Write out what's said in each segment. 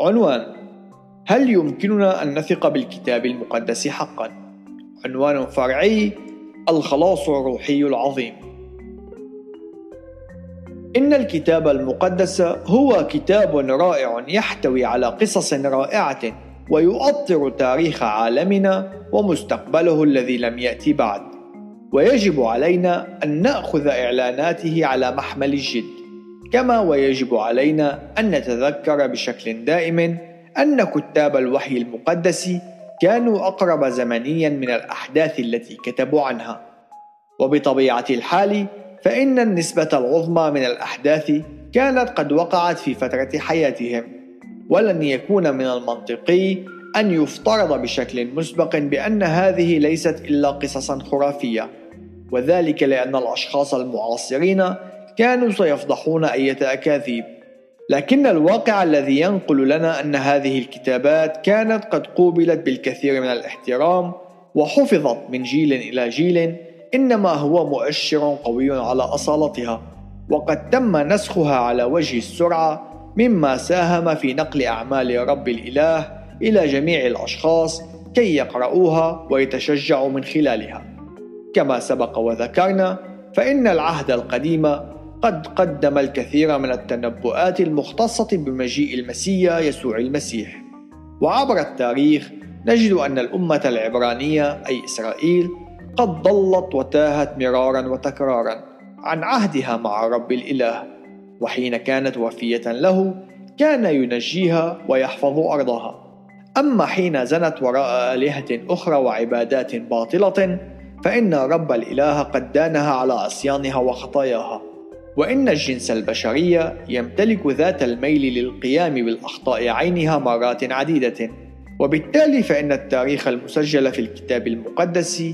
عنوان هل يمكننا أن نثق بالكتاب المقدس حقا؟ عنوان فرعي الخلاص الروحي العظيم. إن الكتاب المقدس هو كتاب رائع يحتوي على قصص رائعة ويؤطر تاريخ عالمنا ومستقبله الذي لم يأتي بعد. ويجب علينا أن نأخذ إعلاناته على محمل الجد. كما ويجب علينا أن نتذكر بشكل دائم أن كتاب الوحي المقدس كانوا أقرب زمنيا من الأحداث التي كتبوا عنها. وبطبيعة الحال فإن النسبة العظمى من الأحداث كانت قد وقعت في فترة حياتهم ولن يكون من المنطقي أن يفترض بشكل مسبق بأن هذه ليست إلا قصصا خرافية وذلك لأن الأشخاص المعاصرين كانوا سيفضحون أية أكاذيب. لكن الواقع الذي ينقل لنا أن هذه الكتابات كانت قد قوبلت بالكثير من الاحترام وحفظت من جيل إلى جيل إنما هو مؤشر قوي على أصالتها وقد تم نسخها على وجه السرعة مما ساهم في نقل أعمال رب الإله إلى جميع الأشخاص كي يقرؤوها ويتشجعوا من خلالها. كما سبق وذكرنا فإن العهد القديم قد قدم الكثير من التنبؤات المختصة بمجيء المسيا يسوع المسيح. وعبر التاريخ نجد أن الأمة العبرانية أي إسرائيل قد ضلت وتاهت مرارا وتكرارا عن عهدها مع رب الإله. وحين كانت وفية له كان ينجيها ويحفظ أرضها. أما حين زنت وراء آلهة أخرى وعبادات باطلة فإن رب الإله قد دانها على عصيانها وخطاياها. وإن الجنس البشري يمتلك ذات الميل للقيام بالأخطاء عينها مرات عديدة. وبالتالي فإن التاريخ المسجل في الكتاب المقدس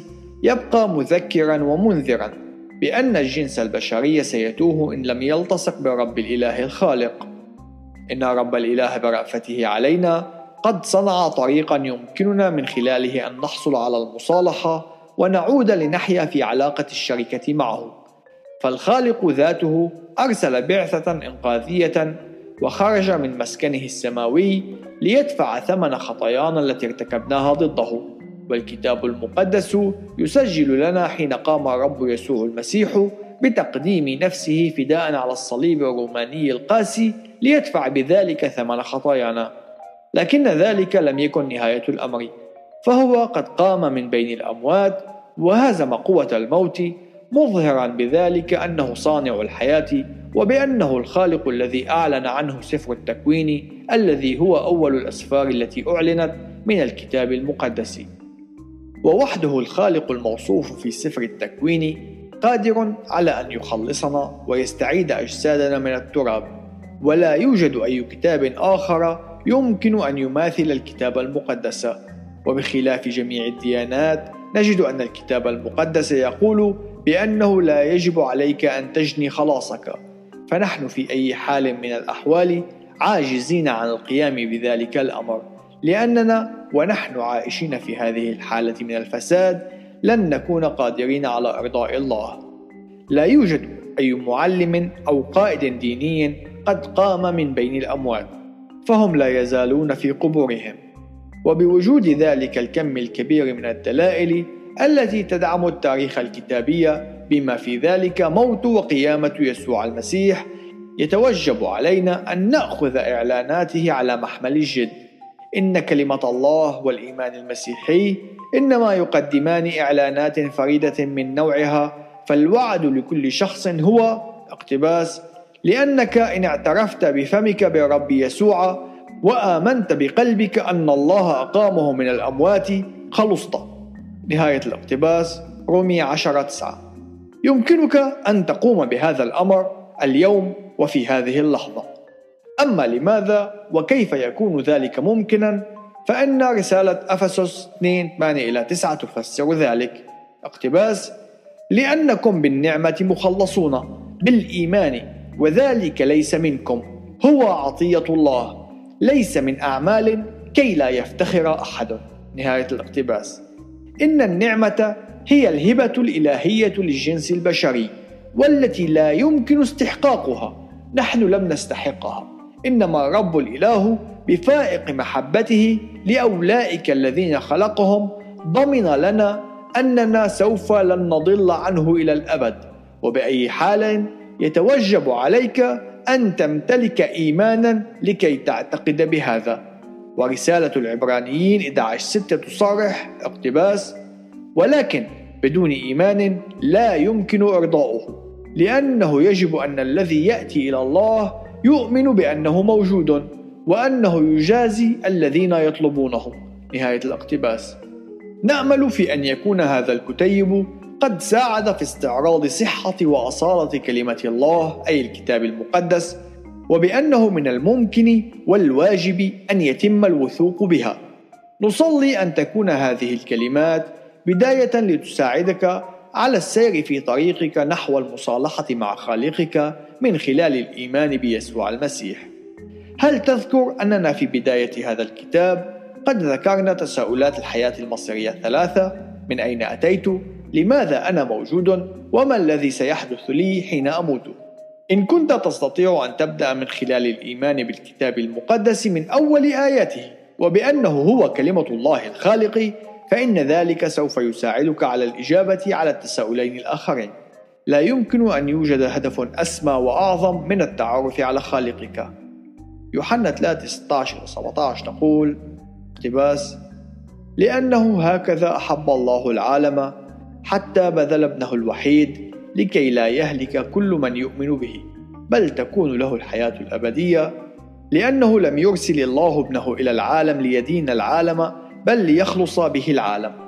يبقى مذكرا ومنذرا بأن الجنس البشري سيتوه إن لم يلتصق برب الإله الخالق. إن رب الإله برأفته علينا قد صنع طريقا يمكننا من خلاله أن نحصل على المصالحة ونعود لنحيا في علاقة الشركة معه. فالخالق ذاته أرسل بعثة إنقاذية وخرج من مسكنه السماوي ليدفع ثمن خطايانا التي ارتكبناها ضده. والكتاب المقدس يسجل لنا حين قام الرب يسوع المسيح بتقديم نفسه فداء على الصليب الروماني القاسي ليدفع بذلك ثمن خطايانا. لكن ذلك لم يكن نهاية الأمر فهو قد قام من بين الأموات وهزم قوة الموت مظهرا بذلك أنه صانع الحياة وبأنه الخالق الذي أعلن عنه سفر التكوين الذي هو أول الأسفار التي أعلنت من الكتاب المقدس. ووحده الخالق الموصوف في سفر التكوين قادر على أن يخلصنا ويستعيد أجسادنا من التراب. ولا يوجد أي كتاب آخر يمكن أن يماثل الكتاب المقدس. وبخلاف جميع الديانات نجد أن الكتاب المقدس يقول بأنه لا يجب عليك أن تجني خلاصك. فنحن في أي حال من الأحوال عاجزين عن القيام بذلك الأمر. لأننا ونحن عائشين في هذه الحالة من الفساد لن نكون قادرين على إرضاء الله. لا يوجد أي معلم أو قائد ديني قد قام من بين الأموات فهم لا يزالون في قبورهم. وبوجود ذلك الكم الكبير من الدلائل التي تدعم التاريخ الكتابي بما في ذلك موت وقيامة يسوع المسيح. يتوجب علينا أن نأخذ إعلاناته على محمل الجد. إن كلمة الله والإيمان المسيحي إنما يقدمان إعلانات فريدة من نوعها فالوعد لكل شخص هو اقتباس لأنك إن اعترفت بفمك برب يسوع وآمنت بقلبك أن الله أقامه من الأموات خلصت. نهاية الاقتباس رومية عشرة تسعة. يمكنك أن تقوم بهذا الأمر اليوم وفي هذه اللحظة. أما لماذا وكيف يكون ذلك ممكنا فإن رسالة أفسس 2 8 إلى 9 تفسر ذلك. اقتباس لأنكم بالنعمة مخلصون بالإيمان وذلك ليس منكم. هو عطية الله ليس من أعمال كي لا يفتخر أحد. نهاية الاقتباس. إن النعمة هي الهبة الإلهية للجنس البشري والتي لا يمكن استحقاقها. نحن لم نستحقها. إنما الرب الإله بفائق محبته لأولئك الذين خلقهم ضمن لنا أننا سوف لن نضل عنه إلى الأبد. وبأي حال يتوجب عليك أن تمتلك إيمانا لكي تعتقد بهذا. ورسالة العبرانيين 11 6 تصرح اقتباس ولكن بدون إيمان لا يمكن إرضاؤه لأنه يجب أن الذي يأتي إلى الله يؤمن بأنه موجود وأنه يجازي الذين يطلبونه. نهاية الاقتباس. نأمل في أن يكون هذا الكتيب قد ساعد في استعراض صحة وأصالة كلمة الله أي الكتاب المقدس وبأنه من الممكن والواجب أن يتم الوثوق بها نصلي أن تكون هذه الكلمات بداية لتساعدك على السير في طريقك نحو المصالحة مع خالقك من خلال الإيمان بيسوع المسيح. هل تذكر أننا في بداية هذا الكتاب قد ذكرنا تساؤلات الحياة المصيرية الثلاثة من أين أتيت؟ لماذا أنا موجود؟ وما الذي سيحدث لي حين أموت؟ إن كنت تستطيع أن تبدأ من خلال الإيمان بالكتاب المقدس من أول آياته وبأنه هو كلمة الله الخالق فإن ذلك سوف يساعدك على الإجابة على التساؤلين الآخرين. لا يمكن أن يوجد هدف أسمى وأعظم من التعرف على خالقك. يوحنا 3 16 و 17 تقول اقتباس لأنه هكذا أحب الله العالم حتى بذل ابنه الوحيد لكي لا يهلك كل من يؤمن به بل تكون له الحياة الأبدية لأنه لم يرسل الله ابنه إلى العالم ليدين العالم بل ليخلص به العالم.